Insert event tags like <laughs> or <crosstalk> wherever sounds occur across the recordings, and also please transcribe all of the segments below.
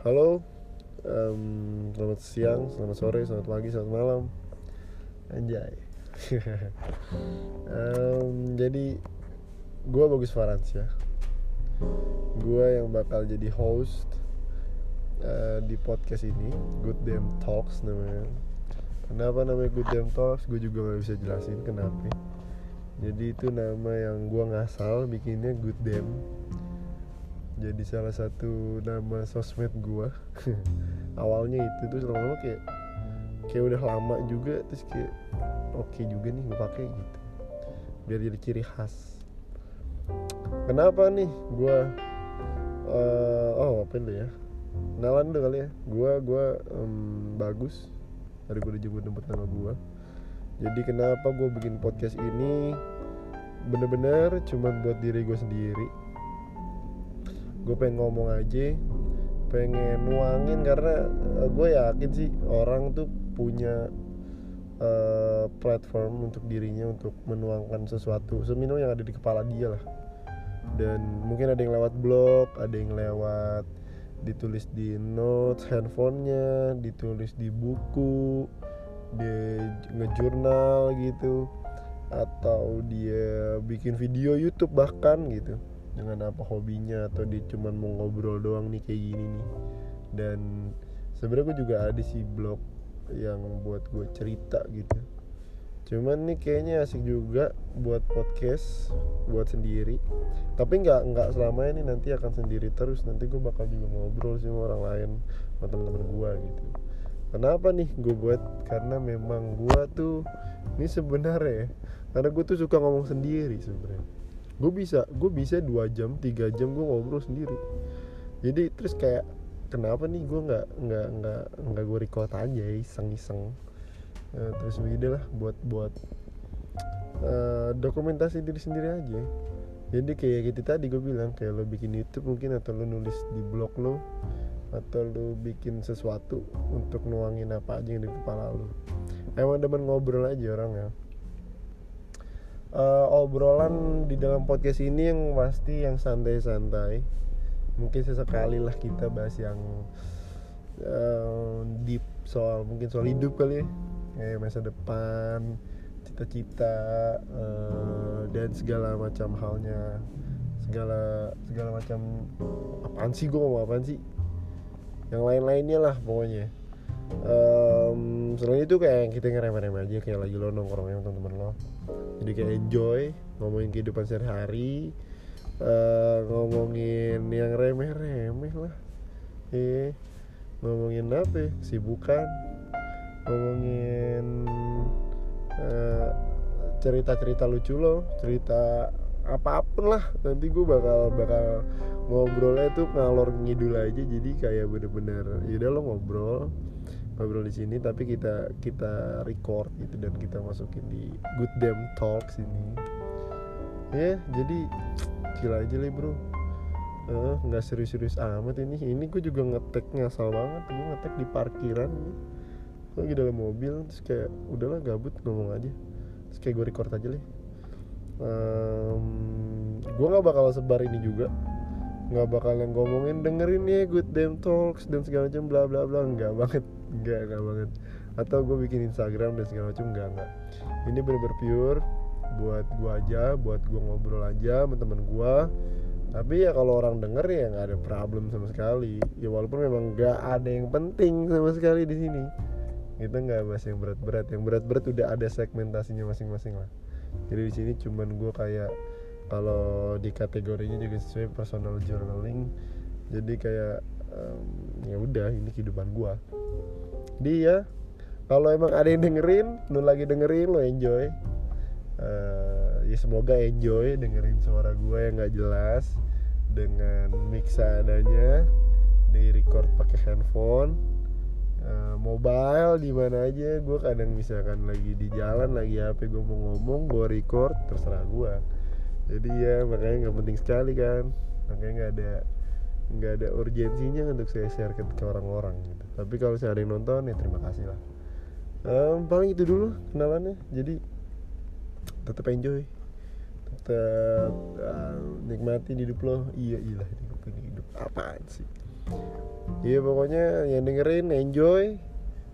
Halo, um, selamat siang, selamat sore, selamat pagi, selamat malam. Anjay. <laughs> Um, Jadi, gue Bagus ya. Gue yang bakal jadi host uh, di podcast ini Good Damn Talks namanya. Kenapa namanya Good Damn Talks? Gue juga gak bisa jelasin kenapa. Jadi itu nama yang gue ngasal bikinnya Good Damn jadi salah satu nama sosmed gua. <laughs> Awalnya itu tuh lama-lama kayak kayak udah lama juga terus kayak oke okay juga nih gue pakai gitu. Biar jadi ciri khas. Kenapa nih gua uh, oh apa itu ya? Kenalan dulu kali ya. Gua gua um, bagus. Dari gue dijemput jemput nama gua. Jadi kenapa gue bikin podcast ini? Bener-bener cuma buat diri gue sendiri gue pengen ngomong aja pengen nuangin karena uh, gue yakin sih orang tuh punya uh, platform untuk dirinya untuk menuangkan sesuatu semino yang ada di kepala dia lah. Dan mungkin ada yang lewat blog ada yang lewat ditulis di notes handphonenya ditulis di buku dia ngejurnal gitu atau dia bikin video YouTube bahkan gitu dengan apa hobinya atau dia cuma mau ngobrol doang nih kayak gini nih. Dan sebenarnya gue juga ada sih blog yang buat gue cerita gitu. Cuman nih kayaknya asik juga buat podcast buat sendiri. Tapi nggak nggak selamanya nih nanti akan sendiri terus. Nanti gue bakal juga ngobrol sama orang lain sama teman-teman gue gitu. Kenapa nih gue buat? Karena memang gue tuh ini sebenarnya ya, karena gue tuh suka ngomong sendiri sebenarnya gue bisa gue bisa dua jam tiga jam gue ngobrol sendiri. Jadi terus kayak kenapa nih gue nggak nggak nggak nggak gue record aja iseng iseng uh, terus begitu lah buat buat uh, dokumentasi diri sendiri aja. Jadi kayak gitu tadi gue bilang kayak lo bikin YouTube mungkin atau lo nulis di blog lo atau lo bikin sesuatu untuk nuangin apa aja yang di kepala lo. Emang demen ngobrol aja orang ya uh, obrolan di dalam podcast ini yang pasti yang santai-santai. Mungkin sesekali lah kita bahas yang uh, deep soal mungkin soal hidup kali ya. Masa depan cita-cita uh, dan segala macam halnya. Segala segala macam apaan sih gue mau apaan sih? Yang lain-lainnya lah pokoknya um, selain itu kayak kita ngerem-rem aja kayak lagi lo nongkrong sama temen-temen lo. Jadi kayak enjoy ngomongin kehidupan sehari-hari uh, ngomongin yang remeh-remeh lah. Eh ngomongin apa? Sibukan ngomongin uh, cerita-cerita lucu lo cerita apa pun lah. Nanti gue bakal bakal ngobrolnya tuh ngalor ngidul aja. Jadi kayak bener-bener yaudah lo ngobrol ngobrol di sini tapi kita kita record gitu dan kita masukin di Good Damn Talks ini. Ya jadi gila aja lah bro. Eh, nggak uh, serius-serius amat ini. Ini gue juga ngetek ngasal banget. Gue ngetek di parkiran gue lagi dalam mobil terus kayak udahlah gabut ngomong aja. Terus kayak gue record aja lah. Um, gue nggak bakal sebar ini juga nggak bakal yang ngomongin dengerin ya good damn talks dan segala macam bla bla bla. Nggak banget enggak enggak banget. Atau gue bikin Instagram dan segala macam enggak enggak ini bener-bener pure buat gue aja buat gue ngobrol aja sama temen gue tapi ya kalau orang denger ya nggak ada problem sama sekali. Ya walaupun memang nggak ada yang penting sama sekali di sini. Kita nggak bahas yang berat-berat. Yang berat-berat udah ada segmentasinya masing-masing lah. Jadi di sini cuman gue kayak kalau di kategorinya juga sesuai personal journaling jadi kayak um, ya udah ini kehidupan gue dia kalau emang ada yang dengerin lu lagi dengerin lo enjoy. Uh, ya semoga enjoy dengerin suara gue yang nggak jelas dengan mix adanya di record pakai handphone. Uh, mobile di mana aja gue kadang misalkan lagi di jalan lagi apa gue mau ngomong gue record terserah gue jadi ya makanya nggak penting sekali kan. Makanya nggak ada nggak ada urgensinya untuk saya share ke, orang-orang gitu. tapi kalau saya ada yang nonton ya terima kasih lah. Um, paling itu dulu kenalannya. Jadi tetap enjoy. Tetap uh, nikmati hidup lo. Iya iya nikmatin hidup. Apaan sih? Iya pokoknya yang dengerin enjoy.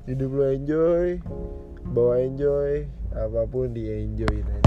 Hidup lu enjoy. Bawa enjoy. Apa pun di enjoyin aja